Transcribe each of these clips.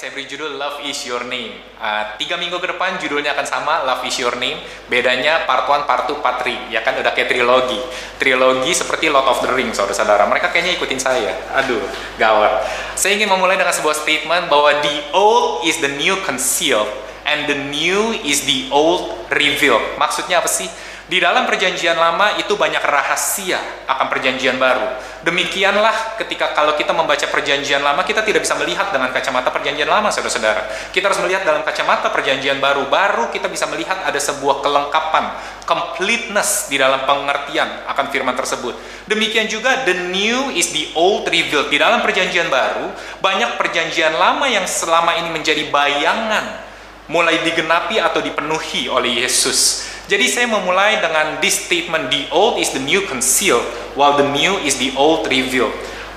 Saya beri judul Love is your name. Uh, tiga minggu ke depan judulnya akan sama Love is your name. Bedanya part 1, part 2, part 3. Ya kan udah kayak trilogi. Trilogi seperti Lord of the Rings, saudara-saudara. Mereka kayaknya ikutin saya. Aduh, gawat. Saya ingin memulai dengan sebuah statement bahwa the old is the new concealed and the new is the old revealed. Maksudnya apa sih? Di dalam perjanjian lama itu banyak rahasia akan perjanjian baru. Demikianlah ketika kalau kita membaca perjanjian lama, kita tidak bisa melihat dengan kacamata perjanjian lama, saudara-saudara. Kita harus melihat dalam kacamata perjanjian baru. Baru kita bisa melihat ada sebuah kelengkapan, completeness di dalam pengertian akan firman tersebut. Demikian juga the new is the old revealed. Di dalam perjanjian baru, banyak perjanjian lama yang selama ini menjadi bayangan mulai digenapi atau dipenuhi oleh Yesus. Jadi saya memulai dengan this statement, the old is the new concealed, while the new is the old revealed.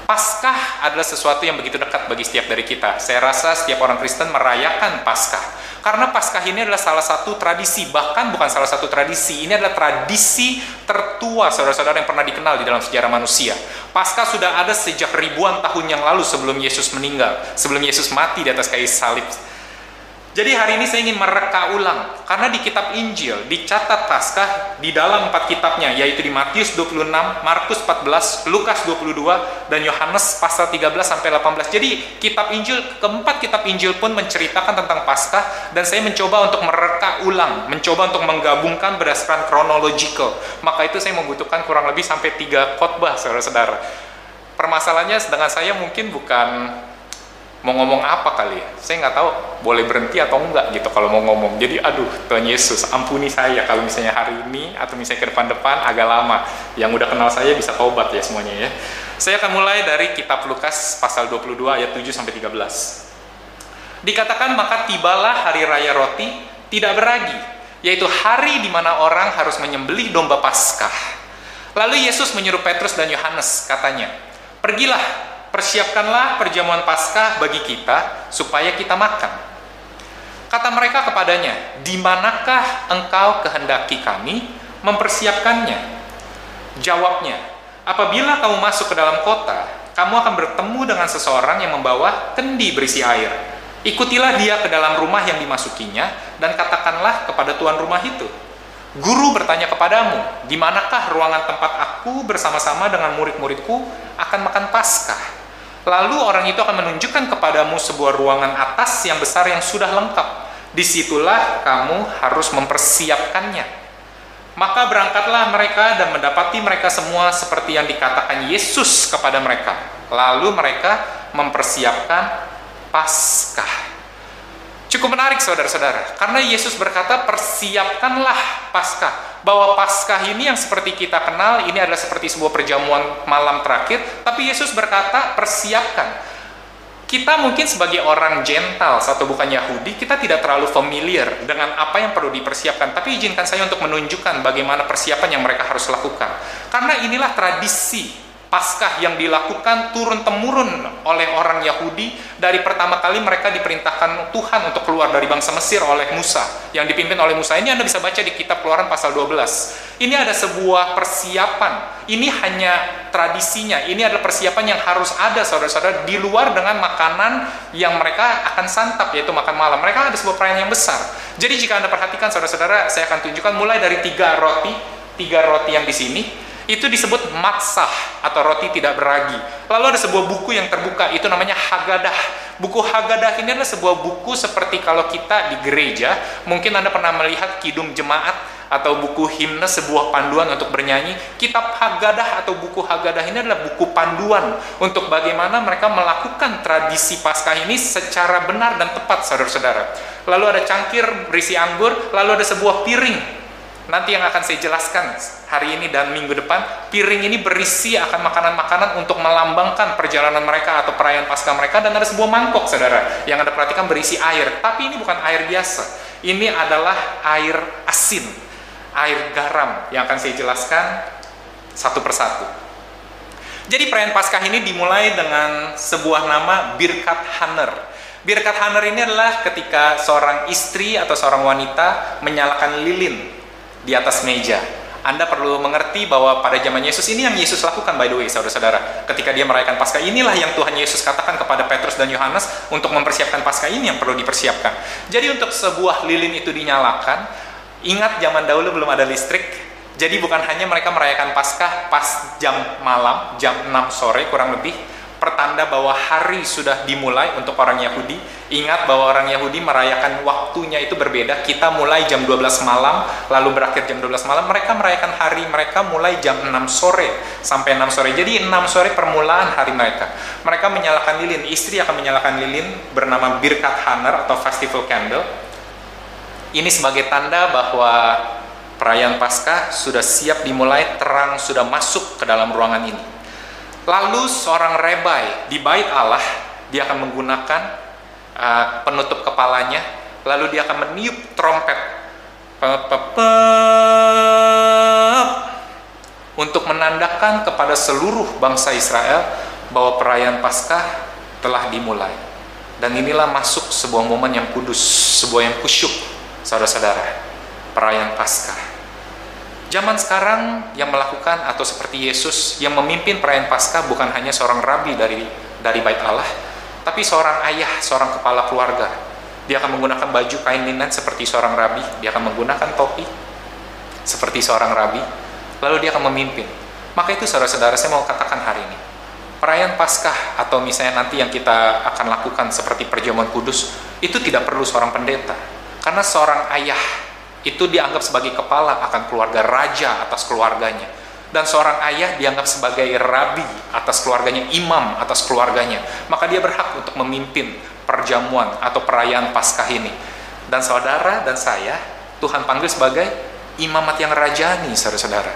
Paskah adalah sesuatu yang begitu dekat bagi setiap dari kita. Saya rasa setiap orang Kristen merayakan Paskah. Karena Paskah ini adalah salah satu tradisi, bahkan bukan salah satu tradisi, ini adalah tradisi tertua saudara-saudara yang pernah dikenal di dalam sejarah manusia. Paskah sudah ada sejak ribuan tahun yang lalu sebelum Yesus meninggal, sebelum Yesus mati di atas kayu salib. Jadi hari ini saya ingin mereka ulang karena di kitab Injil dicatat Paskah di dalam empat kitabnya yaitu di Matius 26, Markus 14, Lukas 22 dan Yohanes pasal 13 sampai 18. Jadi kitab Injil keempat kitab Injil pun menceritakan tentang Paskah dan saya mencoba untuk mereka ulang, mencoba untuk menggabungkan berdasarkan chronological. Maka itu saya membutuhkan kurang lebih sampai tiga khotbah saudara-saudara. Permasalahannya dengan saya mungkin bukan mau ngomong apa kali ya? Saya nggak tahu boleh berhenti atau enggak gitu kalau mau ngomong. Jadi aduh Tuhan Yesus ampuni saya kalau misalnya hari ini atau misalnya ke depan-depan agak lama. Yang udah kenal saya bisa taubat ya semuanya ya. Saya akan mulai dari kitab Lukas pasal 22 ayat 7 sampai 13 dikatakan maka tibalah hari raya roti tidak beragi yaitu hari di mana orang harus menyembelih domba Paskah. Lalu Yesus menyuruh Petrus dan Yohanes katanya pergilah persiapkanlah perjamuan Paskah bagi kita supaya kita makan. Kata mereka kepadanya, di manakah engkau kehendaki kami mempersiapkannya? Jawabnya, apabila kamu masuk ke dalam kota, kamu akan bertemu dengan seseorang yang membawa kendi berisi air. Ikutilah dia ke dalam rumah yang dimasukinya dan katakanlah kepada tuan rumah itu, Guru bertanya kepadamu, di manakah ruangan tempat aku bersama-sama dengan murid-muridku akan makan Paskah? Lalu orang itu akan menunjukkan kepadamu sebuah ruangan atas yang besar yang sudah lengkap. Di situlah kamu harus mempersiapkannya. Maka berangkatlah mereka dan mendapati mereka semua seperti yang dikatakan Yesus kepada mereka. Lalu mereka mempersiapkan Paskah. Cukup menarik saudara-saudara, karena Yesus berkata persiapkanlah Paskah. Bahwa Paskah ini yang seperti kita kenal, ini adalah seperti sebuah perjamuan malam terakhir, tapi Yesus berkata persiapkan. Kita mungkin sebagai orang gentle atau bukan Yahudi, kita tidak terlalu familiar dengan apa yang perlu dipersiapkan. Tapi izinkan saya untuk menunjukkan bagaimana persiapan yang mereka harus lakukan. Karena inilah tradisi Paskah yang dilakukan turun-temurun oleh orang Yahudi dari pertama kali mereka diperintahkan Tuhan untuk keluar dari bangsa Mesir oleh Musa yang dipimpin oleh Musa. Ini Anda bisa baca di kitab Keluaran pasal 12. Ini ada sebuah persiapan. Ini hanya tradisinya. Ini adalah persiapan yang harus ada saudara-saudara di luar dengan makanan yang mereka akan santap yaitu makan malam. Mereka ada sebuah perayaan yang besar. Jadi jika Anda perhatikan saudara-saudara, saya akan tunjukkan mulai dari tiga roti, tiga roti yang di sini, itu disebut maksah atau roti tidak beragi. Lalu ada sebuah buku yang terbuka, itu namanya Hagadah. Buku Hagadah ini adalah sebuah buku seperti kalau kita di gereja, mungkin Anda pernah melihat kidung jemaat atau buku himne sebuah panduan untuk bernyanyi. Kitab Hagadah atau buku Hagadah ini adalah buku panduan untuk bagaimana mereka melakukan tradisi Paskah ini secara benar dan tepat, saudara-saudara. Lalu ada cangkir berisi anggur, lalu ada sebuah piring Nanti yang akan saya jelaskan hari ini dan minggu depan, piring ini berisi akan makanan-makanan untuk melambangkan perjalanan mereka atau perayaan pasca mereka dan ada sebuah mangkok saudara yang Anda perhatikan berisi air. Tapi ini bukan air biasa. Ini adalah air asin, air garam yang akan saya jelaskan satu persatu. Jadi perayaan Paskah ini dimulai dengan sebuah nama Birkat Haner. Birkat Haner ini adalah ketika seorang istri atau seorang wanita menyalakan lilin di atas meja. Anda perlu mengerti bahwa pada zaman Yesus ini yang Yesus lakukan by the way, saudara-saudara. Ketika dia merayakan Paskah, inilah yang Tuhan Yesus katakan kepada Petrus dan Yohanes untuk mempersiapkan Paskah ini yang perlu dipersiapkan. Jadi untuk sebuah lilin itu dinyalakan, ingat zaman dahulu belum ada listrik, jadi bukan hanya mereka merayakan Paskah pas jam malam, jam 6 sore kurang lebih, pertanda bahwa hari sudah dimulai untuk orang Yahudi. Ingat bahwa orang Yahudi merayakan waktunya itu berbeda. Kita mulai jam 12 malam, lalu berakhir jam 12 malam. Mereka merayakan hari mereka mulai jam 6 sore sampai 6 sore. Jadi 6 sore permulaan hari mereka. Mereka menyalakan lilin. Istri akan menyalakan lilin bernama Birkat Haner atau Festival Candle. Ini sebagai tanda bahwa perayaan Paskah sudah siap dimulai, terang sudah masuk ke dalam ruangan ini. Lalu seorang rebai di bait Allah, dia akan menggunakan uh, penutup kepalanya, lalu dia akan meniup trompet untuk menandakan kepada seluruh bangsa Israel bahwa perayaan Paskah telah dimulai. Dan inilah masuk sebuah momen yang kudus, sebuah yang kusyuk, saudara-saudara, perayaan Paskah. Zaman sekarang yang melakukan atau seperti Yesus yang memimpin perayaan Paskah bukan hanya seorang rabi dari dari bait Allah, tapi seorang ayah, seorang kepala keluarga. Dia akan menggunakan baju kain linen seperti seorang rabi, dia akan menggunakan topi seperti seorang rabi, lalu dia akan memimpin. Maka itu saudara-saudara saya mau katakan hari ini. Perayaan Paskah atau misalnya nanti yang kita akan lakukan seperti perjamuan kudus, itu tidak perlu seorang pendeta. Karena seorang ayah itu dianggap sebagai kepala akan keluarga raja atas keluarganya dan seorang ayah dianggap sebagai rabi atas keluarganya, imam atas keluarganya. Maka dia berhak untuk memimpin perjamuan atau perayaan Paskah ini. Dan saudara dan saya, Tuhan panggil sebagai imamat yang rajani, saudara-saudara.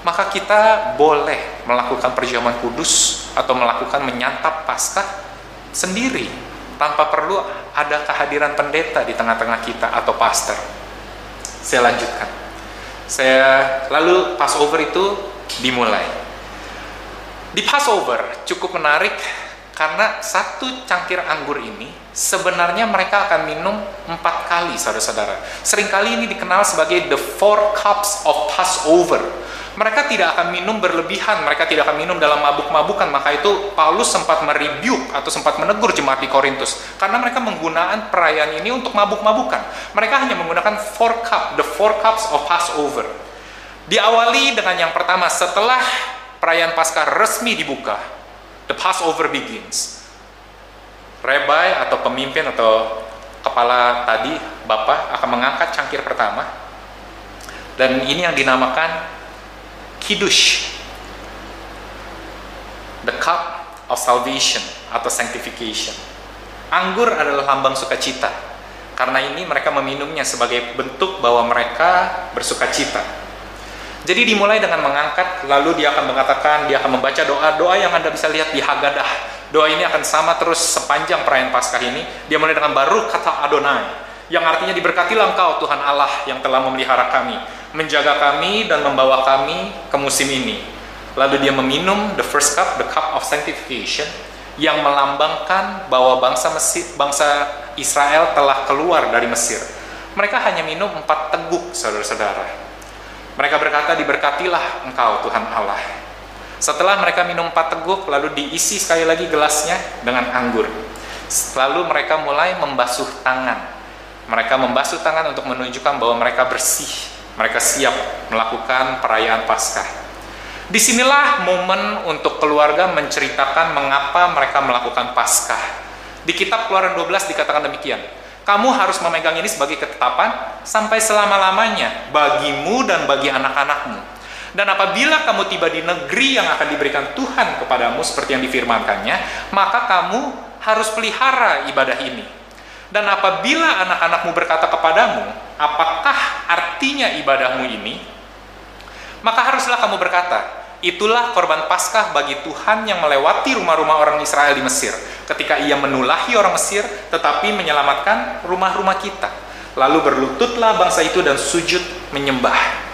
Maka kita boleh melakukan perjamuan kudus atau melakukan menyantap Paskah sendiri tanpa perlu ada kehadiran pendeta di tengah-tengah kita atau pastor saya lanjutkan. Saya lalu Passover itu dimulai. Di Passover cukup menarik karena satu cangkir anggur ini sebenarnya mereka akan minum empat kali, saudara-saudara. Seringkali ini dikenal sebagai the four cups of Passover mereka tidak akan minum berlebihan, mereka tidak akan minum dalam mabuk-mabukan. Maka itu Paulus sempat merebuke atau sempat menegur jemaat di Korintus karena mereka menggunakan perayaan ini untuk mabuk-mabukan. Mereka hanya menggunakan four cup, the four cups of Passover. Diawali dengan yang pertama setelah perayaan Paskah resmi dibuka, the Passover begins. Rebai atau pemimpin atau kepala tadi, Bapak akan mengangkat cangkir pertama. Dan ini yang dinamakan Kiddush, the cup of salvation atau sanctification. Anggur adalah lambang sukacita. Karena ini mereka meminumnya sebagai bentuk bahwa mereka bersukacita. Jadi dimulai dengan mengangkat, lalu dia akan mengatakan, dia akan membaca doa-doa yang Anda bisa lihat di Hagadah. Doa ini akan sama terus sepanjang perayaan Paskah ini. Dia mulai dengan baru kata Adonai, yang artinya diberkatilah engkau Tuhan Allah yang telah memelihara kami menjaga kami dan membawa kami ke musim ini. Lalu dia meminum the first cup, the cup of sanctification, yang melambangkan bahwa bangsa Mesir, bangsa Israel telah keluar dari Mesir. Mereka hanya minum empat teguk, saudara-saudara. Mereka berkata, diberkatilah engkau Tuhan Allah. Setelah mereka minum empat teguk, lalu diisi sekali lagi gelasnya dengan anggur. Lalu mereka mulai membasuh tangan. Mereka membasuh tangan untuk menunjukkan bahwa mereka bersih mereka siap melakukan perayaan Paskah. Di sinilah momen untuk keluarga menceritakan mengapa mereka melakukan Paskah. Di kitab Keluaran 12 dikatakan demikian. Kamu harus memegang ini sebagai ketetapan sampai selama-lamanya bagimu dan bagi anak-anakmu. Dan apabila kamu tiba di negeri yang akan diberikan Tuhan kepadamu seperti yang difirmankannya, maka kamu harus pelihara ibadah ini. Dan apabila anak-anakmu berkata kepadamu, apakah artinya ibadahmu ini, maka haruslah kamu berkata, Itulah korban Paskah bagi Tuhan yang melewati rumah-rumah orang Israel di Mesir. Ketika ia menulahi orang Mesir, tetapi menyelamatkan rumah-rumah kita. Lalu berlututlah bangsa itu dan sujud menyembah.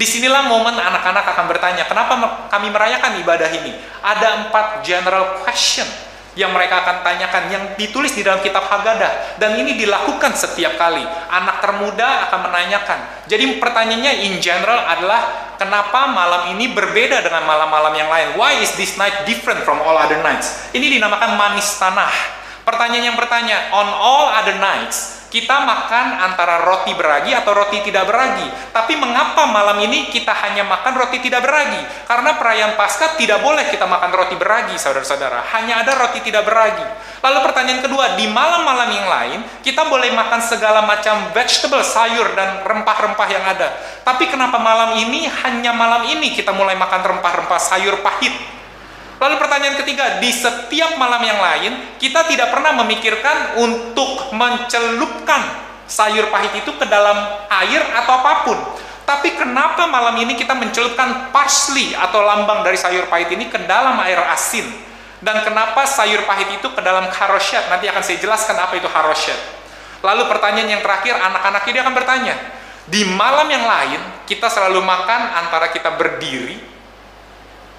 Di sinilah momen anak-anak akan bertanya, kenapa kami merayakan ibadah ini? Ada empat general question yang mereka akan tanyakan yang ditulis di dalam kitab Haggadah. Dan ini dilakukan setiap kali. Anak termuda akan menanyakan. Jadi pertanyaannya in general adalah kenapa malam ini berbeda dengan malam-malam yang lain? Why is this night different from all other nights? Ini dinamakan manis tanah. Pertanyaan yang bertanya on all other nights kita makan antara roti beragi atau roti tidak beragi. Tapi mengapa malam ini kita hanya makan roti tidak beragi? Karena perayaan Paskah tidak boleh kita makan roti beragi, saudara-saudara. Hanya ada roti tidak beragi. Lalu pertanyaan kedua, di malam-malam yang lain, kita boleh makan segala macam vegetable, sayur, dan rempah-rempah yang ada. Tapi kenapa malam ini, hanya malam ini kita mulai makan rempah-rempah sayur pahit? Lalu pertanyaan ketiga, di setiap malam yang lain, kita tidak pernah memikirkan untuk mencelupkan sayur pahit itu ke dalam air atau apa pun. Tapi kenapa malam ini kita mencelupkan parsley atau lambang dari sayur pahit ini ke dalam air asin? Dan kenapa sayur pahit itu ke dalam karoshet? Nanti akan saya jelaskan apa itu karoshet. Lalu pertanyaan yang terakhir, anak-anak ini akan bertanya, di malam yang lain kita selalu makan antara kita berdiri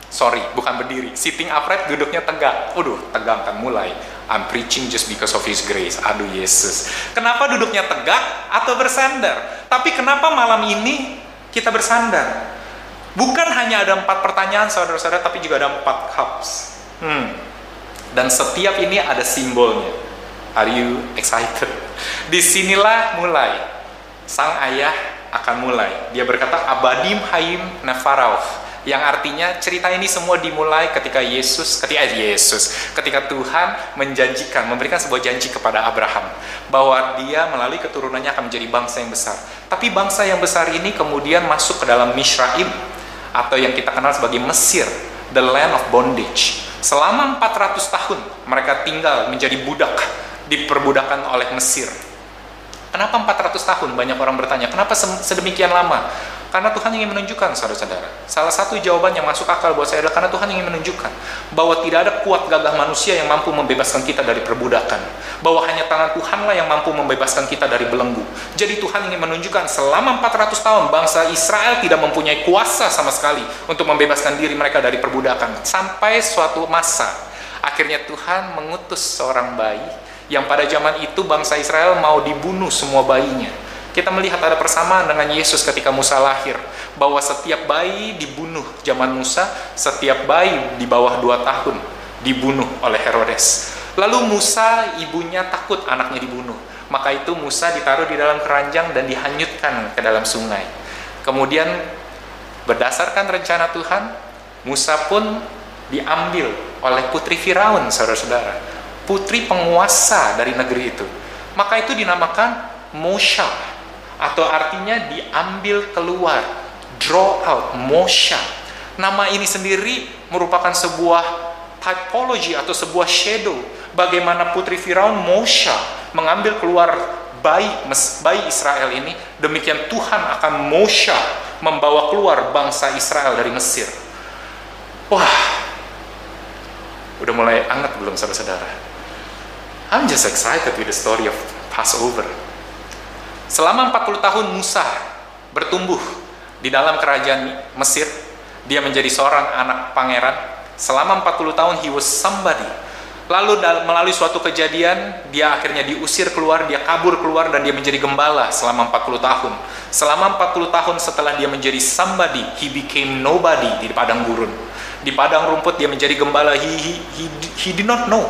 sorry, bukan berdiri, sitting upright, duduknya tegak. Waduh, tegang kan mulai. I'm preaching just because of His grace. Aduh Yesus. Kenapa duduknya tegak atau bersandar? Tapi kenapa malam ini kita bersandar? Bukan hanya ada empat pertanyaan saudara-saudara, tapi juga ada empat cups. Hmm. Dan setiap ini ada simbolnya. Are you excited? Di sinilah mulai. Sang ayah akan mulai. Dia berkata, Abadim Haim Nefarauh yang artinya cerita ini semua dimulai ketika Yesus, ketika Yesus, ketika Tuhan menjanjikan, memberikan sebuah janji kepada Abraham bahwa dia melalui keturunannya akan menjadi bangsa yang besar. Tapi bangsa yang besar ini kemudian masuk ke dalam Misraim atau yang kita kenal sebagai Mesir, the land of bondage. Selama 400 tahun mereka tinggal menjadi budak diperbudakan oleh Mesir. Kenapa 400 tahun? Banyak orang bertanya, kenapa sedemikian lama? Karena Tuhan ingin menunjukkan, saudara-saudara. Salah satu jawaban yang masuk akal buat saya adalah karena Tuhan ingin menunjukkan bahwa tidak ada kuat gagah manusia yang mampu membebaskan kita dari perbudakan. Bahwa hanya tangan Tuhanlah yang mampu membebaskan kita dari belenggu. Jadi Tuhan ingin menunjukkan selama 400 tahun bangsa Israel tidak mempunyai kuasa sama sekali untuk membebaskan diri mereka dari perbudakan. Sampai suatu masa, akhirnya Tuhan mengutus seorang bayi yang pada zaman itu bangsa Israel mau dibunuh semua bayinya kita melihat ada persamaan dengan Yesus ketika Musa lahir, bahwa setiap bayi dibunuh zaman Musa, setiap bayi di bawah dua tahun dibunuh oleh Herodes. Lalu Musa ibunya takut anaknya dibunuh, maka itu Musa ditaruh di dalam keranjang dan dihanyutkan ke dalam sungai. Kemudian berdasarkan rencana Tuhan, Musa pun diambil oleh putri Firaun, saudara-saudara, putri penguasa dari negeri itu. Maka itu dinamakan Moshe atau artinya diambil keluar, draw out, Moshe. Nama ini sendiri merupakan sebuah typology atau sebuah shadow bagaimana putri Firaun Moshe mengambil keluar bayi bayi Israel ini demikian Tuhan akan Moshe membawa keluar bangsa Israel dari Mesir. Wah, udah mulai anget belum saudara-saudara? I'm just excited with the story of Passover. Selama 40 tahun Musa bertumbuh di dalam kerajaan Mesir, dia menjadi seorang anak pangeran. Selama 40 tahun he was somebody. Lalu melalui suatu kejadian, dia akhirnya diusir keluar, dia kabur keluar dan dia menjadi gembala selama 40 tahun. Selama 40 tahun setelah dia menjadi somebody, he became nobody di padang gurun. Di padang rumput dia menjadi gembala, he, he, he, he did not know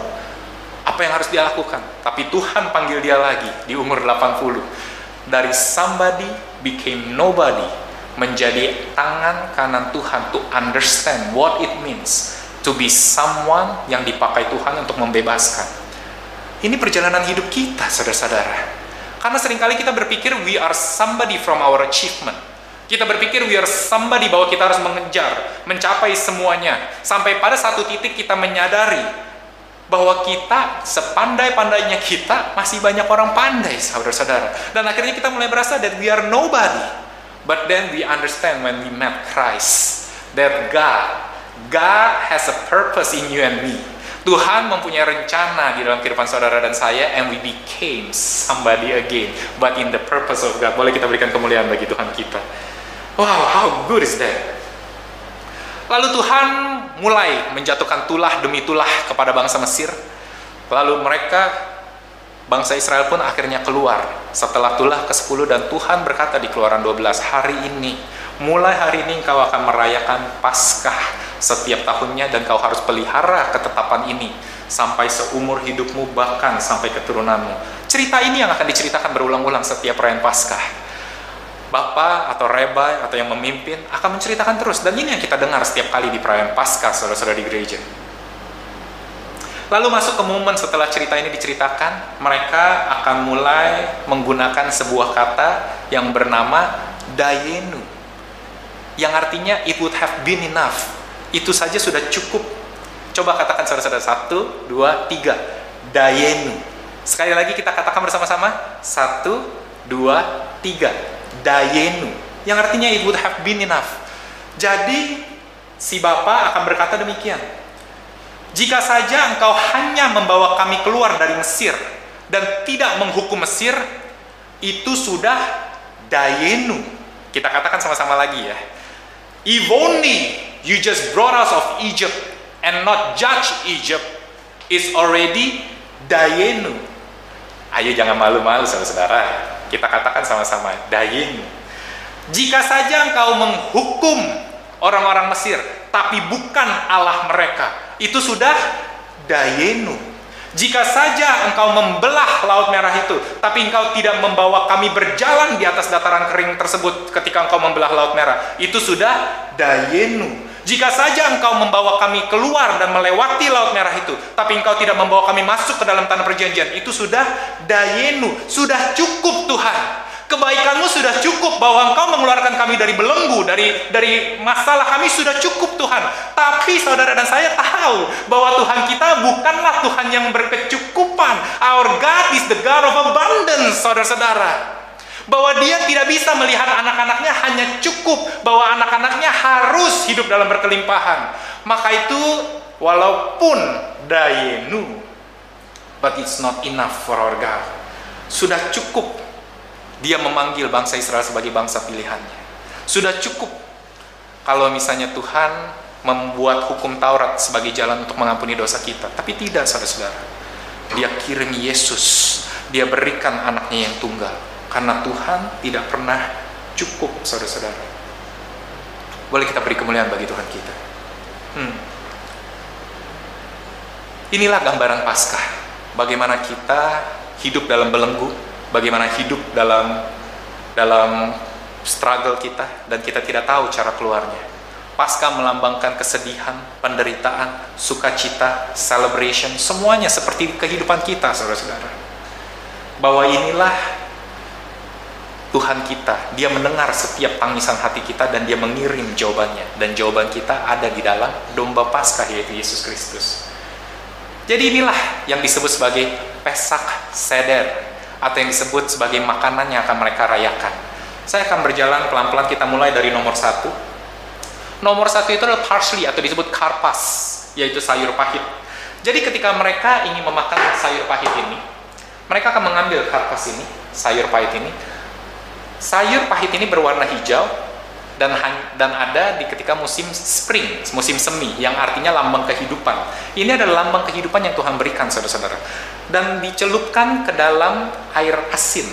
apa yang harus dia lakukan. Tapi Tuhan panggil dia lagi di umur 80 dari somebody became nobody menjadi tangan kanan Tuhan to understand what it means to be someone yang dipakai Tuhan untuk membebaskan. Ini perjalanan hidup kita, saudara-saudara. Karena sering kali kita berpikir we are somebody from our achievement. Kita berpikir we are somebody bahwa kita harus mengejar, mencapai semuanya. Sampai pada satu titik kita menyadari bahwa kita sepandai-pandainya kita masih banyak orang pandai saudara-saudara. Dan akhirnya kita mulai berasa that we are nobody. But then we understand when we met Christ that God God has a purpose in you and me. Tuhan mempunyai rencana di dalam kehidupan saudara dan saya and we became somebody again but in the purpose of God. Boleh kita berikan kemuliaan bagi Tuhan kita? Wow how good is that Lalu Tuhan mulai menjatuhkan tulah demi tulah kepada bangsa Mesir. Lalu mereka, bangsa Israel pun akhirnya keluar setelah tulah ke-10 dan Tuhan berkata di keluaran 12, hari ini, mulai hari ini engkau akan merayakan Paskah setiap tahunnya dan kau harus pelihara ketetapan ini sampai seumur hidupmu bahkan sampai keturunanmu. Cerita ini yang akan diceritakan berulang-ulang setiap perayaan Paskah bapak atau rebai atau yang memimpin akan menceritakan terus dan ini yang kita dengar setiap kali di perayaan Paskah saudara-saudara di gereja. Lalu masuk ke momen setelah cerita ini diceritakan, mereka akan mulai menggunakan sebuah kata yang bernama dayenu. Yang artinya it would have been enough. Itu saja sudah cukup. Coba katakan saudara-saudara satu, dua, tiga. Dayenu. Sekali lagi kita katakan bersama-sama. Satu, dua, tiga dayenu yang artinya it would have been enough. Jadi si Bapa akan berkata demikian. Jika saja engkau hanya membawa kami keluar dari Mesir dan tidak menghukum Mesir, itu sudah dayenu. Kita katakan sama-sama lagi ya. If only you just brought us of Egypt and not judge Egypt, is already dayenu. Ayo jangan malu-malu saudara-saudara kita katakan sama-sama, dayin. Jika saja engkau menghukum orang-orang Mesir, tapi bukan Allah mereka, itu sudah dayenu. Jika saja engkau membelah laut merah itu, tapi engkau tidak membawa kami berjalan di atas dataran kering tersebut ketika engkau membelah laut merah, itu sudah dayenu. Jika saja engkau membawa kami keluar dan melewati laut merah itu, tapi engkau tidak membawa kami masuk ke dalam tanah perjanjian, itu sudah dayenu, sudah cukup Tuhan. Kebaikanmu sudah cukup bahwa engkau mengeluarkan kami dari belenggu, dari dari masalah kami sudah cukup Tuhan. Tapi saudara dan saya tahu bahwa Tuhan kita bukanlah Tuhan yang berkecukupan. Our God is the God of abundance, saudara-saudara bahwa dia tidak bisa melihat anak-anaknya hanya cukup bahwa anak-anaknya harus hidup dalam berkelimpahan. Maka itu walaupun dayenu but it's not enough for our God sudah cukup dia memanggil bangsa Israel sebagai bangsa pilihannya. Sudah cukup kalau misalnya Tuhan membuat hukum Taurat sebagai jalan untuk mengampuni dosa kita. Tapi tidak saudara-saudara. Dia kirim Yesus. Dia berikan anaknya yang tunggal karena Tuhan tidak pernah cukup, saudara-saudara. Boleh kita beri kemuliaan bagi Tuhan kita. Hmm. Inilah gambaran Paskah. Bagaimana kita hidup dalam belenggu, bagaimana hidup dalam dalam struggle kita dan kita tidak tahu cara keluarnya. Paskah melambangkan kesedihan, penderitaan, sukacita, celebration, semuanya seperti kehidupan kita, saudara-saudara. Bahwa inilah Tuhan kita, dia mendengar setiap tangisan hati kita dan dia mengirim jawabannya. Dan jawaban kita ada di dalam domba Paskah yaitu Yesus Kristus. Jadi inilah yang disebut sebagai Pesak Seder atau yang disebut sebagai makanan yang akan mereka rayakan. Saya akan berjalan pelan-pelan kita mulai dari nomor satu. Nomor satu itu adalah parsley atau disebut karpas, yaitu sayur pahit. Jadi ketika mereka ingin memakan sayur pahit ini, mereka akan mengambil karpas ini, sayur pahit ini, Sayur pahit ini berwarna hijau dan dan ada di ketika musim spring, musim semi yang artinya lambang kehidupan. Ini adalah lambang kehidupan yang Tuhan berikan saudara-saudara. Dan dicelupkan ke dalam air asin.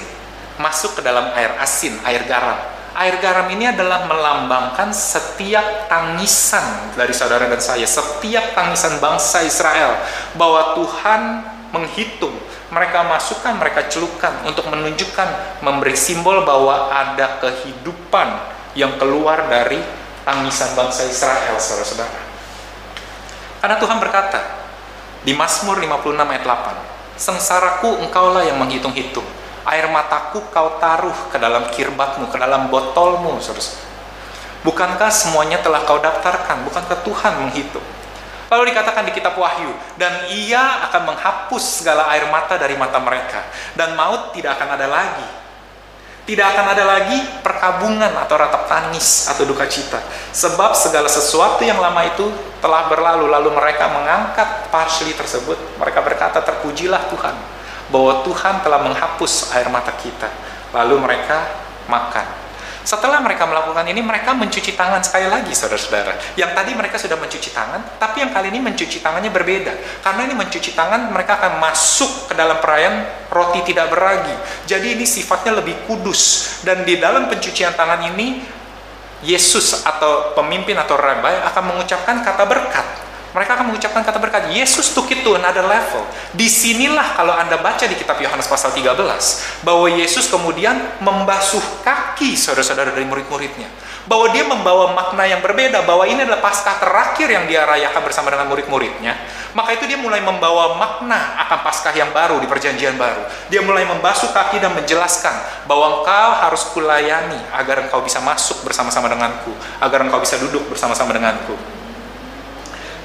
Masuk ke dalam air asin, air garam. Air garam ini adalah melambangkan setiap tangisan dari saudara dan saya, setiap tangisan bangsa Israel bahwa Tuhan menghitung mereka masukkan, mereka celupkan untuk menunjukkan, memberi simbol bahwa ada kehidupan yang keluar dari tangisan bangsa Israel, saudara-saudara. Karena Tuhan berkata di Mazmur 56 ayat 8, Sengsaraku engkaulah yang menghitung-hitung, air mataku kau taruh ke dalam kirbatmu, ke dalam botolmu, saudara-saudara. Bukankah semuanya telah kau daftarkan? Bukankah Tuhan menghitung? Lalu dikatakan di kitab Wahyu, dan ia akan menghapus segala air mata dari mata mereka, dan maut tidak akan ada lagi. Tidak akan ada lagi perkabungan atau ratap tangis atau duka cita. Sebab segala sesuatu yang lama itu telah berlalu, lalu mereka mengangkat parsli tersebut. Mereka berkata, terpujilah Tuhan, bahwa Tuhan telah menghapus air mata kita. Lalu mereka makan setelah mereka melakukan ini, mereka mencuci tangan sekali lagi, saudara-saudara. Yang tadi mereka sudah mencuci tangan, tapi yang kali ini mencuci tangannya berbeda. Karena ini mencuci tangan, mereka akan masuk ke dalam perayaan roti tidak beragi. Jadi ini sifatnya lebih kudus. Dan di dalam pencucian tangan ini, Yesus atau pemimpin atau rabai akan mengucapkan kata berkat mereka akan mengucapkan kata berkat. Yesus took it to another level. Di sinilah kalau Anda baca di kitab Yohanes pasal 13, bahwa Yesus kemudian membasuh kaki saudara-saudara dari murid-muridnya. Bahwa dia membawa makna yang berbeda, bahwa ini adalah paskah terakhir yang dia rayakan bersama dengan murid-muridnya. Maka itu dia mulai membawa makna akan paskah yang baru di perjanjian baru. Dia mulai membasuh kaki dan menjelaskan bahwa engkau harus kulayani agar engkau bisa masuk bersama-sama denganku, agar engkau bisa duduk bersama-sama denganku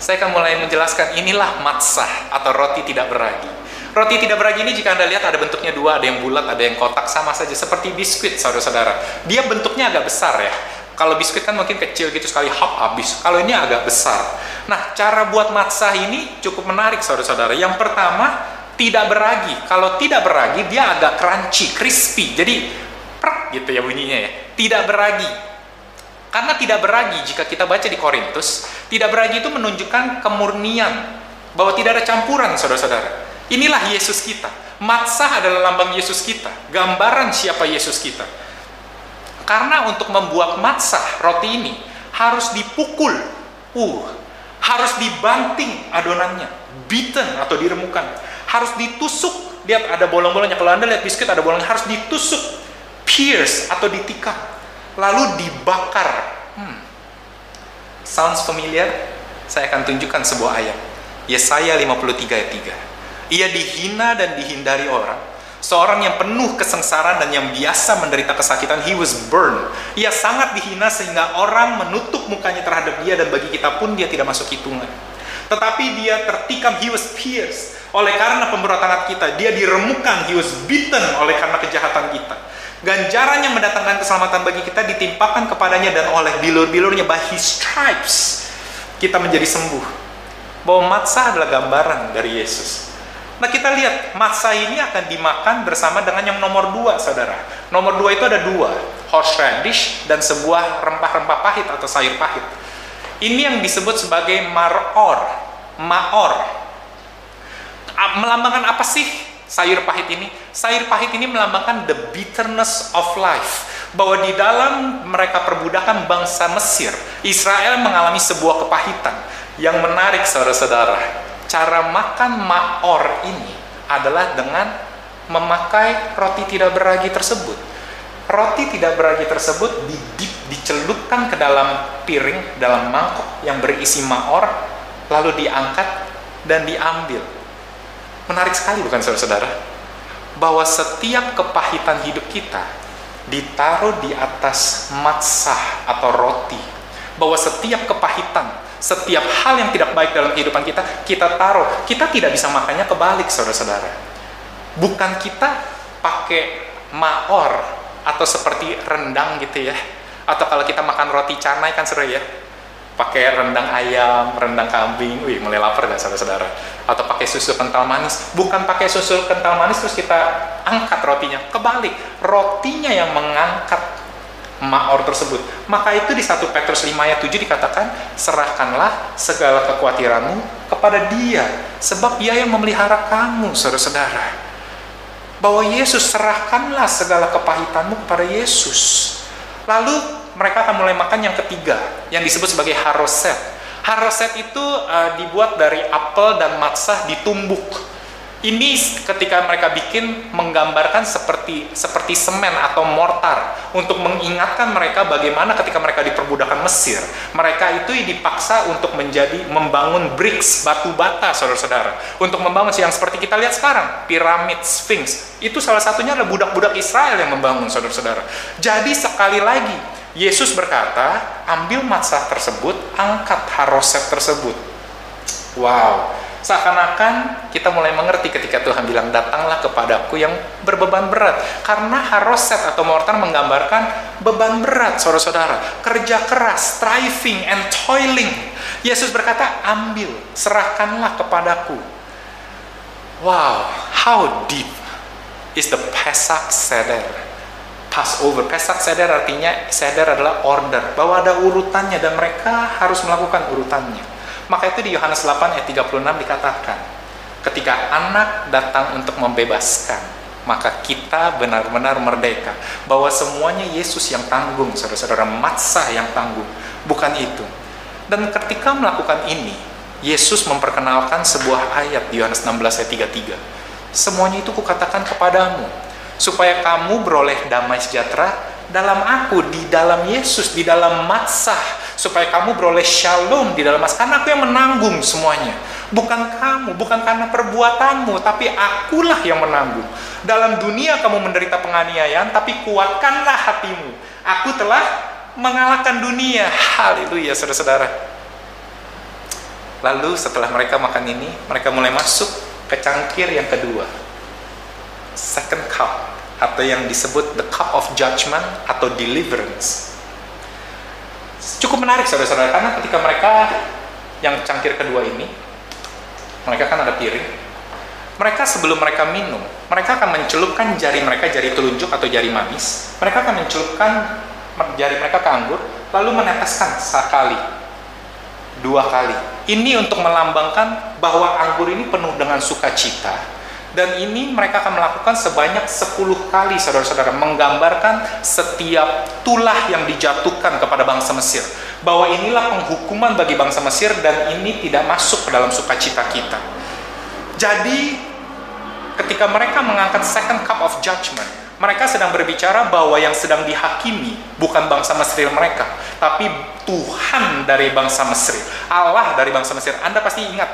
saya akan mulai menjelaskan inilah matsah atau roti tidak beragi. Roti tidak beragi ini jika Anda lihat ada bentuknya dua, ada yang bulat, ada yang kotak, sama saja seperti biskuit saudara-saudara. Dia bentuknya agak besar ya. Kalau biskuit kan mungkin kecil gitu sekali hop habis. Kalau ini agak besar. Nah, cara buat matsah ini cukup menarik saudara-saudara. Yang pertama, tidak beragi. Kalau tidak beragi, dia agak crunchy, crispy. Jadi, prek gitu ya bunyinya ya. Tidak beragi karena tidak beragi, jika kita baca di Korintus, tidak beragi itu menunjukkan kemurnian, bahwa tidak ada campuran, saudara-saudara. Inilah Yesus kita. Matsah adalah lambang Yesus kita, gambaran siapa Yesus kita. Karena untuk membuat matsah roti ini harus dipukul, uh, harus dibanting adonannya, beaten atau diremukan, harus ditusuk. Lihat ada bolong-bolongnya. Kalau anda lihat biskuit ada bolongnya, harus ditusuk, pierce atau ditikam lalu dibakar. Hmm. Sounds familiar? Saya akan tunjukkan sebuah ayat. Yesaya 53 ayat 3. Ia dihina dan dihindari orang. Seorang yang penuh kesengsaraan dan yang biasa menderita kesakitan, he was burned. Ia sangat dihina sehingga orang menutup mukanya terhadap dia dan bagi kita pun dia tidak masuk hitungan. Tetapi dia tertikam, he was pierced. Oleh karena pemberontakan kita, dia diremukan, he was beaten oleh karena kejahatan kita ganjaran yang mendatangkan keselamatan bagi kita ditimpakan kepadanya dan oleh bilur-bilurnya by his stripes kita menjadi sembuh. Bahwa matzah adalah gambaran dari Yesus. Nah kita lihat matzah ini akan dimakan bersama dengan yang nomor dua saudara. Nomor dua itu ada dua horseradish dan sebuah rempah-rempah pahit atau sayur pahit. Ini yang disebut sebagai maror maor. Melambangkan apa sih sayur pahit ini, sayur pahit ini melambangkan the bitterness of life. Bahwa di dalam mereka perbudakan bangsa Mesir, Israel mengalami sebuah kepahitan yang menarik saudara-saudara. Cara makan maor ini adalah dengan memakai roti tidak beragi tersebut. Roti tidak beragi tersebut didip, dicelupkan ke dalam piring, dalam mangkok yang berisi maor, lalu diangkat dan diambil Menarik sekali bukan saudara-saudara? Bahwa setiap kepahitan hidup kita ditaruh di atas matsah atau roti. Bahwa setiap kepahitan, setiap hal yang tidak baik dalam kehidupan kita, kita taruh. Kita tidak bisa makannya kebalik, saudara-saudara. Bukan kita pakai maor atau seperti rendang gitu ya. Atau kalau kita makan roti canai kan seru ya pakai rendang ayam, rendang kambing, wih mulai lapar gak saudara-saudara? Atau pakai susu kental manis, bukan pakai susu kental manis terus kita angkat rotinya, kebalik, rotinya yang mengangkat maor tersebut. Maka itu di 1 Petrus 5 ayat 7 dikatakan, serahkanlah segala kekhawatiranmu kepada dia, sebab dia yang memelihara kamu, saudara-saudara. Bahwa Yesus serahkanlah segala kepahitanmu kepada Yesus. Lalu mereka akan mulai makan yang ketiga yang disebut sebagai haroset. Haroset itu uh, dibuat dari apel dan matsah ditumbuk ini ketika mereka bikin menggambarkan seperti seperti semen atau mortar untuk mengingatkan mereka bagaimana ketika mereka diperbudakan Mesir, mereka itu dipaksa untuk menjadi membangun bricks batu bata saudara-saudara untuk membangun yang seperti kita lihat sekarang piramid Sphinx itu salah satunya adalah budak-budak Israel yang membangun saudara-saudara. Jadi sekali lagi Yesus berkata, ambil matsah tersebut, angkat haroset tersebut. Wow, seakan-akan kita mulai mengerti ketika Tuhan bilang datanglah kepadaku yang berbeban berat. Karena haroset atau mortar menggambarkan beban berat saudara-saudara. Kerja keras striving and toiling. Yesus berkata ambil serahkanlah kepadaku. Wow how deep is the Pesach Seder Passover Pesach Seder artinya Seder adalah order bahwa ada urutannya dan mereka harus melakukan urutannya maka itu di Yohanes 8 ayat 36 dikatakan, ketika anak datang untuk membebaskan, maka kita benar-benar merdeka. Bahwa semuanya Yesus yang tanggung, saudara-saudara, matsah yang tanggung. Bukan itu. Dan ketika melakukan ini, Yesus memperkenalkan sebuah ayat di Yohanes 16 ayat 33. Semuanya itu kukatakan kepadamu, supaya kamu beroleh damai sejahtera dalam aku, di dalam Yesus, di dalam matsah supaya kamu beroleh shalom di dalam mas karena aku yang menanggung semuanya. Bukan kamu bukan karena perbuatanmu tapi akulah yang menanggung. Dalam dunia kamu menderita penganiayaan tapi kuatkanlah hatimu. Aku telah mengalahkan dunia. Haleluya saudara-saudara. Lalu setelah mereka makan ini mereka mulai masuk ke cangkir yang kedua second cup atau yang disebut the cup of judgment atau deliverance. Cukup menarik saudara-saudara karena ketika mereka yang cangkir kedua ini mereka kan ada piring mereka sebelum mereka minum mereka akan mencelupkan jari mereka jari telunjuk atau jari manis mereka akan mencelupkan jari mereka ke anggur lalu meneteskan sekali dua kali. Ini untuk melambangkan bahwa anggur ini penuh dengan sukacita dan ini mereka akan melakukan sebanyak 10 kali saudara-saudara menggambarkan setiap tulah yang dijatuhkan kepada bangsa Mesir. Bahwa inilah penghukuman bagi bangsa Mesir dan ini tidak masuk ke dalam sukacita kita. Jadi ketika mereka mengangkat second cup of judgment mereka sedang berbicara bahwa yang sedang dihakimi bukan bangsa Mesir mereka tapi Tuhan dari bangsa Mesir Allah dari bangsa Mesir. Anda pasti ingat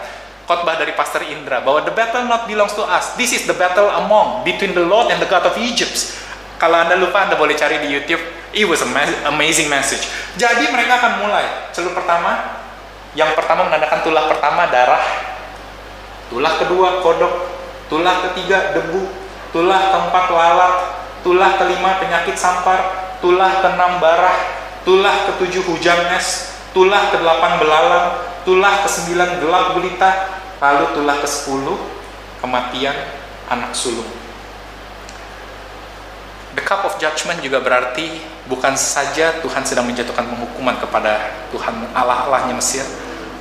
khotbah dari Pastor Indra bahwa the battle not belongs to us. This is the battle among between the Lord and the God of Egypt. Kalau Anda lupa, Anda boleh cari di YouTube. It was an amazing message. Jadi mereka akan mulai. Celup pertama, yang pertama menandakan tulah pertama darah, tulah kedua kodok, tulah ketiga debu, tulah keempat lalat, tulah kelima penyakit sampar, tulah keenam barah, tulah ketujuh hujan es, tulah kedelapan belalang, tulah ke-9 gelap gulita, lalu tulah ke-10 kematian anak sulung. The cup of judgment juga berarti bukan saja Tuhan sedang menjatuhkan penghukuman kepada Tuhan Allah-Allahnya Mesir,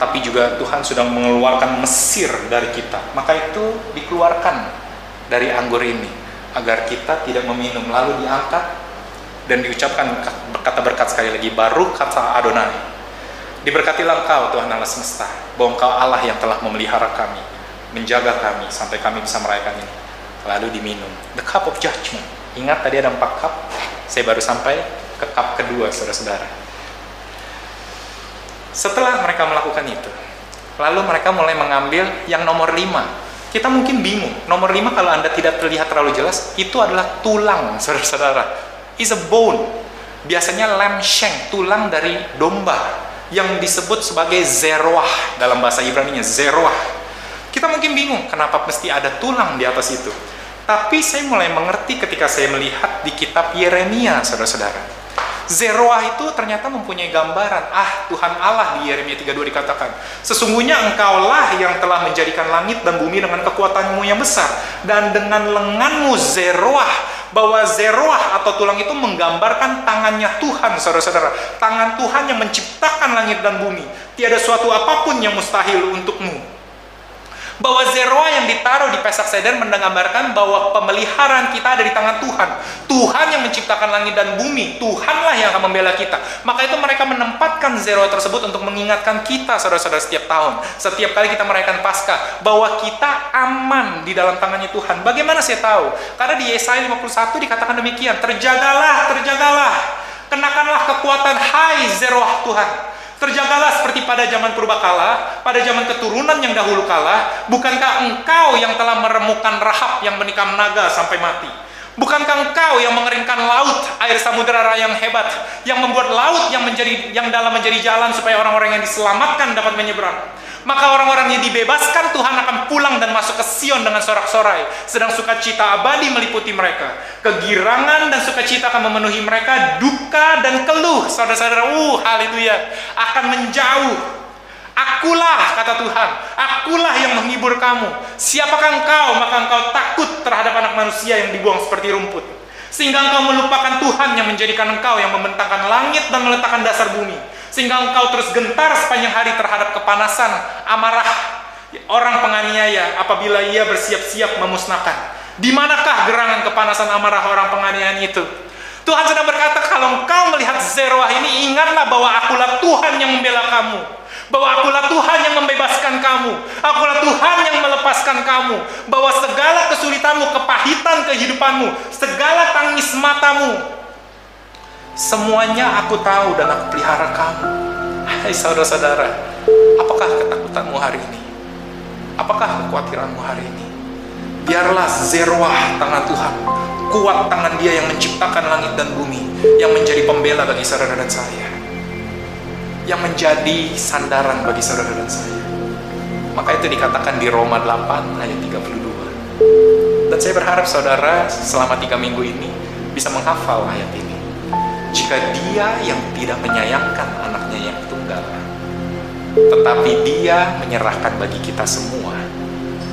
tapi juga Tuhan sudah mengeluarkan Mesir dari kita. Maka itu dikeluarkan dari anggur ini agar kita tidak meminum lalu diangkat dan diucapkan kata berkat sekali lagi baru kata Adonai Diberkatilah engkau Tuhan Allah semesta, bahwa engkau Allah yang telah memelihara kami, menjaga kami sampai kami bisa merayakan ini. Lalu diminum. The cup of judgment. Ingat tadi ada empat cup, saya baru sampai ke cup kedua, saudara-saudara. Setelah mereka melakukan itu, lalu mereka mulai mengambil yang nomor lima. Kita mungkin bingung, nomor lima kalau Anda tidak terlihat terlalu jelas, itu adalah tulang, saudara-saudara. Is a bone. Biasanya lamb shank, tulang dari domba yang disebut sebagai zeroah dalam bahasa Ibrani-nya zeroah. Kita mungkin bingung kenapa mesti ada tulang di atas itu. Tapi saya mulai mengerti ketika saya melihat di kitab Yeremia, saudara-saudara. Zeroah itu ternyata mempunyai gambaran. Ah, Tuhan Allah di Yeremia 32 dikatakan, Sesungguhnya engkaulah yang telah menjadikan langit dan bumi dengan kekuatanmu yang besar. Dan dengan lenganmu Zeroah bahwa zeroah atau tulang itu menggambarkan tangannya Tuhan, saudara-saudara. Tangan Tuhan yang menciptakan langit dan bumi. Tiada suatu apa pun yang mustahil untukmu bahwa zeroa yang ditaruh di pesak seder menggambarkan bahwa pemeliharaan kita ada di tangan Tuhan. Tuhan yang menciptakan langit dan bumi. Tuhanlah yang akan membela kita. Maka itu mereka menempatkan zeroa tersebut untuk mengingatkan kita saudara-saudara setiap tahun. Setiap kali kita merayakan Paskah bahwa kita aman di dalam tangannya Tuhan. Bagaimana saya tahu? Karena di Yesaya 51 dikatakan demikian, terjagalah, terjagalah. Kenakanlah kekuatan hai zeroah Tuhan Terjagalah seperti pada zaman purbakala, pada zaman keturunan yang dahulu kala, bukankah engkau yang telah meremukan Rahab yang menikam naga sampai mati? Bukankah engkau yang mengeringkan laut, air samudera yang hebat, yang membuat laut yang menjadi yang dalam menjadi jalan supaya orang-orang yang diselamatkan dapat menyeberang? Maka orang-orang yang dibebaskan Tuhan akan pulang dan masuk ke Sion dengan sorak-sorai, sedang sukacita abadi meliputi mereka. Kegirangan dan sukacita akan memenuhi mereka, duka dan keluh, saudara-saudara, uh, haleluya, akan menjauh Akulah, kata Tuhan, akulah yang menghibur kamu. Siapakah engkau, maka engkau takut terhadap anak manusia yang dibuang seperti rumput. Sehingga engkau melupakan Tuhan yang menjadikan engkau yang membentangkan langit dan meletakkan dasar bumi. Sehingga engkau terus gentar sepanjang hari terhadap kepanasan, amarah orang penganiaya apabila ia bersiap-siap memusnahkan. Di manakah gerangan kepanasan amarah orang penganiayaan itu? Tuhan sedang berkata, kalau engkau melihat Zeroah ini, ingatlah bahwa akulah Tuhan yang membela kamu bahwa akulah Tuhan yang membebaskan kamu, akulah Tuhan yang melepaskan kamu, bahwa segala kesulitanmu, kepahitan kehidupanmu, segala tangis matamu, semuanya aku tahu dan aku pelihara kamu. Hai saudara-saudara, apakah ketakutanmu hari ini? Apakah kekhawatiranmu hari ini? Biarlah zerwah tangan Tuhan, kuat tangan dia yang menciptakan langit dan bumi, yang menjadi pembela bagi saudara dan saya yang menjadi sandaran bagi saudara dan saya. Maka itu dikatakan di Roma 8 ayat 32. Dan saya berharap saudara selama tiga minggu ini bisa menghafal ayat ini. Jika dia yang tidak menyayangkan anaknya yang tunggal, tetapi dia menyerahkan bagi kita semua,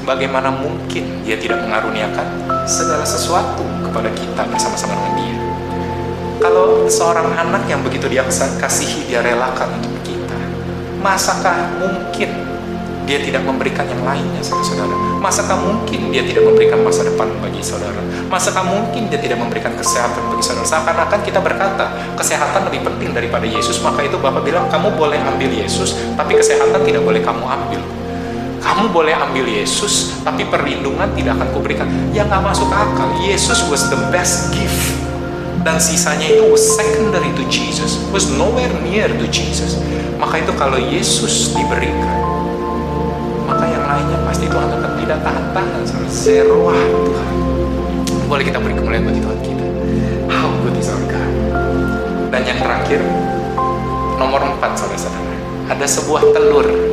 bagaimana mungkin dia tidak mengaruniakan segala sesuatu kepada kita bersama-sama dengan dia? Kalau seorang anak yang begitu dia kasihi, dia relakan untuk kita, masakah mungkin dia tidak memberikan yang lainnya saudara-saudara? Masakah mungkin dia tidak memberikan masa depan bagi saudara? Masakah mungkin dia tidak memberikan kesehatan bagi saudara? Seakan-akan kita berkata, kesehatan lebih penting daripada Yesus, maka itu Bapak bilang, kamu boleh ambil Yesus, tapi kesehatan tidak boleh kamu ambil. Kamu boleh ambil Yesus, tapi perlindungan tidak akan kuberikan. Ya nggak masuk akal. Yesus was the best gift dan sisanya itu was secondary to Jesus, was nowhere near to Jesus. Maka itu kalau Yesus diberikan, maka yang lainnya pasti Tuhan akan tidak tahan-tahan. Zeroah Tuhan. Boleh kita beri kemuliaan bagi Tuhan kita. How good is our God. Dan yang terakhir, nomor empat saudara-saudara. Ada sebuah telur.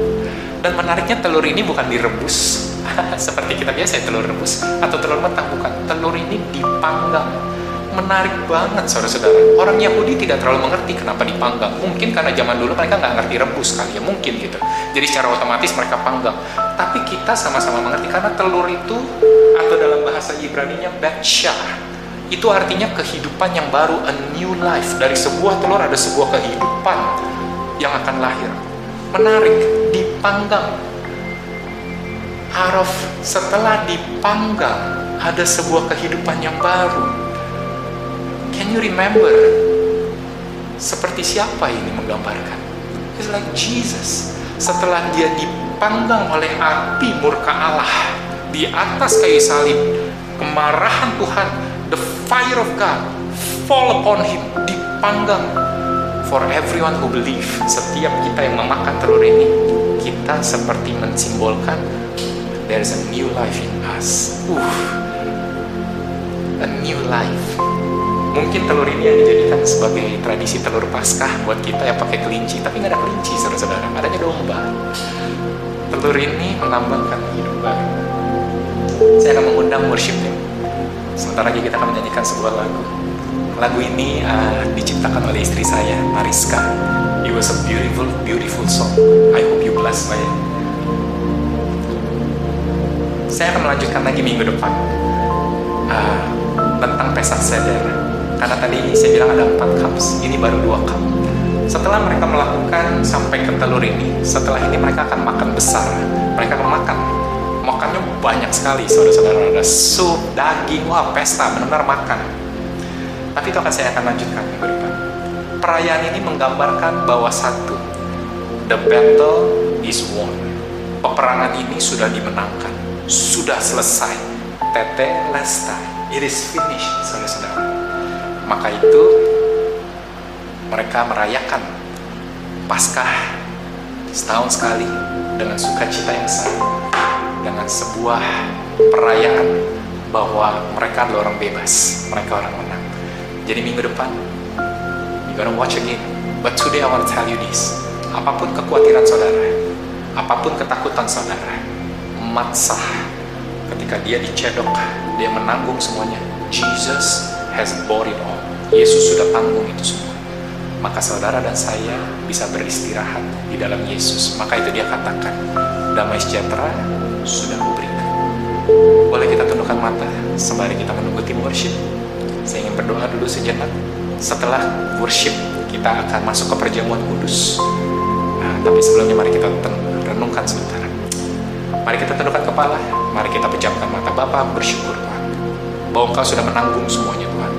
Dan menariknya telur ini bukan direbus. Seperti kita biasa ya telur rebus. Atau telur matang, bukan. Telur ini dipanggang menarik banget saudara-saudara. Orang Yahudi tidak terlalu mengerti kenapa dipanggang. Mungkin karena zaman dulu mereka nggak ngerti rebus kali ya, mungkin gitu. Jadi secara otomatis mereka panggang. Tapi kita sama-sama mengerti karena telur itu atau dalam bahasa Ibrani-nya Batshah itu artinya kehidupan yang baru, a new life. Dari sebuah telur ada sebuah kehidupan yang akan lahir. Menarik, dipanggang. Araf setelah dipanggang ada sebuah kehidupan yang baru Can you remember? Seperti siapa ini menggambarkan? It's like Jesus. Setelah dia dipanggang oleh api murka Allah di atas kayu salib, kemarahan Tuhan, the fire of God fall upon him, dipanggang for everyone who believe. Setiap kita yang memakan telur ini, kita seperti mensimbolkan there is a new life in us. Uh, a new life. Mungkin telur ini yang dijadikan sebagai tradisi telur paskah buat kita yang pakai kelinci tapi nggak ada kelinci saudara-saudara. Adanya domba. Telur ini melambangkan hidup baru. Saya akan mengundang worship team sebentar lagi kita akan menyanyikan sebuah lagu. Lagu ini uh, diciptakan oleh istri saya Mariska it was a beautiful beautiful song I hope you blessed by it saya akan melanjutkan lagi minggu depan uh, tentang pesak seder karena tadi saya bilang ada empat cups, ini baru dua cup. Setelah mereka melakukan sampai ke telur ini, setelah ini mereka akan makan besar. Mereka akan makan. Makannya banyak sekali, saudara-saudara. Ada sup, daging, wah pesta, benar-benar makan. Tapi itu akan saya akan lanjutkan minggu depan. Perayaan ini menggambarkan bahwa satu, the battle is won. Peperangan ini sudah dimenangkan, sudah selesai. Tete lesta, it is finished, saudara-saudara maka itu mereka merayakan Paskah setahun sekali dengan sukacita yang sama dengan sebuah perayaan bahwa mereka adalah orang bebas, mereka orang menang. Jadi minggu depan, gonna watch again. But today I want to tell you this. Apa pun kekhawatiran saudara, apa pun ketakutan saudara, matsah ketika dia dicedok, dia menanggung semuanya. Jesus has bore it all. Yesus sudah tanggung itu semua. Maka saudara dan saya bisa beristirahat di dalam Yesus. Maka itu dia katakan, damai sejahtera sudah kuberikan. Boleh kita tundukkan mata sembari kita menunggu tim worship. Saya ingin berdoa dulu sejenak. Setelah worship, kita akan masuk ke perjamuan kudus. Nah, tapi sebelumnya mari kita renungkan sebentar. Mari kita tundukkan kepala, mari kita pejamkan mata. Bapak bersyukur Tuhan, bahwa Engkau sudah menanggung semuanya Tuhan.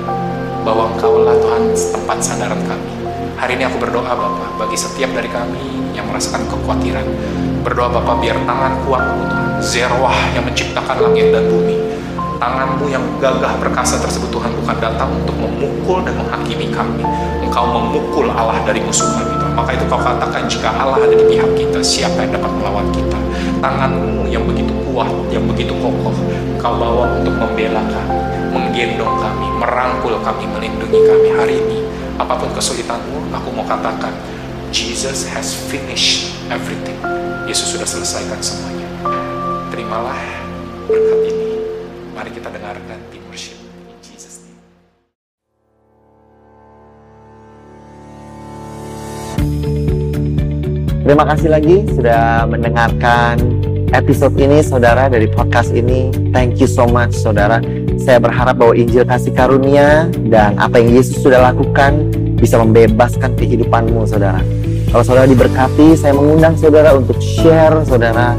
Bahwa Engkau lah Tuhan tempat sandaran kami. Hari ini aku berdoa Bapak, bagi setiap dari kami yang merasakan kekhawatiran. Berdoa Bapak biar tangan kuatmu Tuhan, zerwah yang menciptakan langit dan bumi. Tanganmu yang gagah perkasa tersebut Tuhan bukan datang untuk memukul dan menghakimi kami. Engkau memukul Allah dari musuh kami Tuhan. Maka itu kau katakan jika Allah ada di pihak kita, siapa yang dapat melawan kita? Tanganmu yang begitu kuat, yang begitu kokoh, kau bawa untuk membela kami, menggendong kami, merangkul kami, melindungi kami hari ini. Apa pun kesulitanmu, aku mau katakan, Jesus has finished everything. Yesus sudah selesaikan semuanya. Terimalah berkat. Mari kita dengarkan tim worship. Terima kasih lagi sudah mendengarkan episode ini saudara dari podcast ini. Thank you so much saudara. Saya berharap bahwa Injil kasih karunia dan apa yang Yesus sudah lakukan bisa membebaskan kehidupanmu saudara. Kalau saudara diberkati, saya mengundang saudara untuk share saudara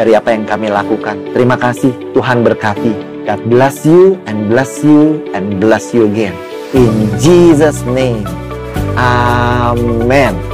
dari apa yang kami lakukan. Terima kasih, Tuhan berkati. God bless you and bless you and bless you again. In Jesus' name. Amen.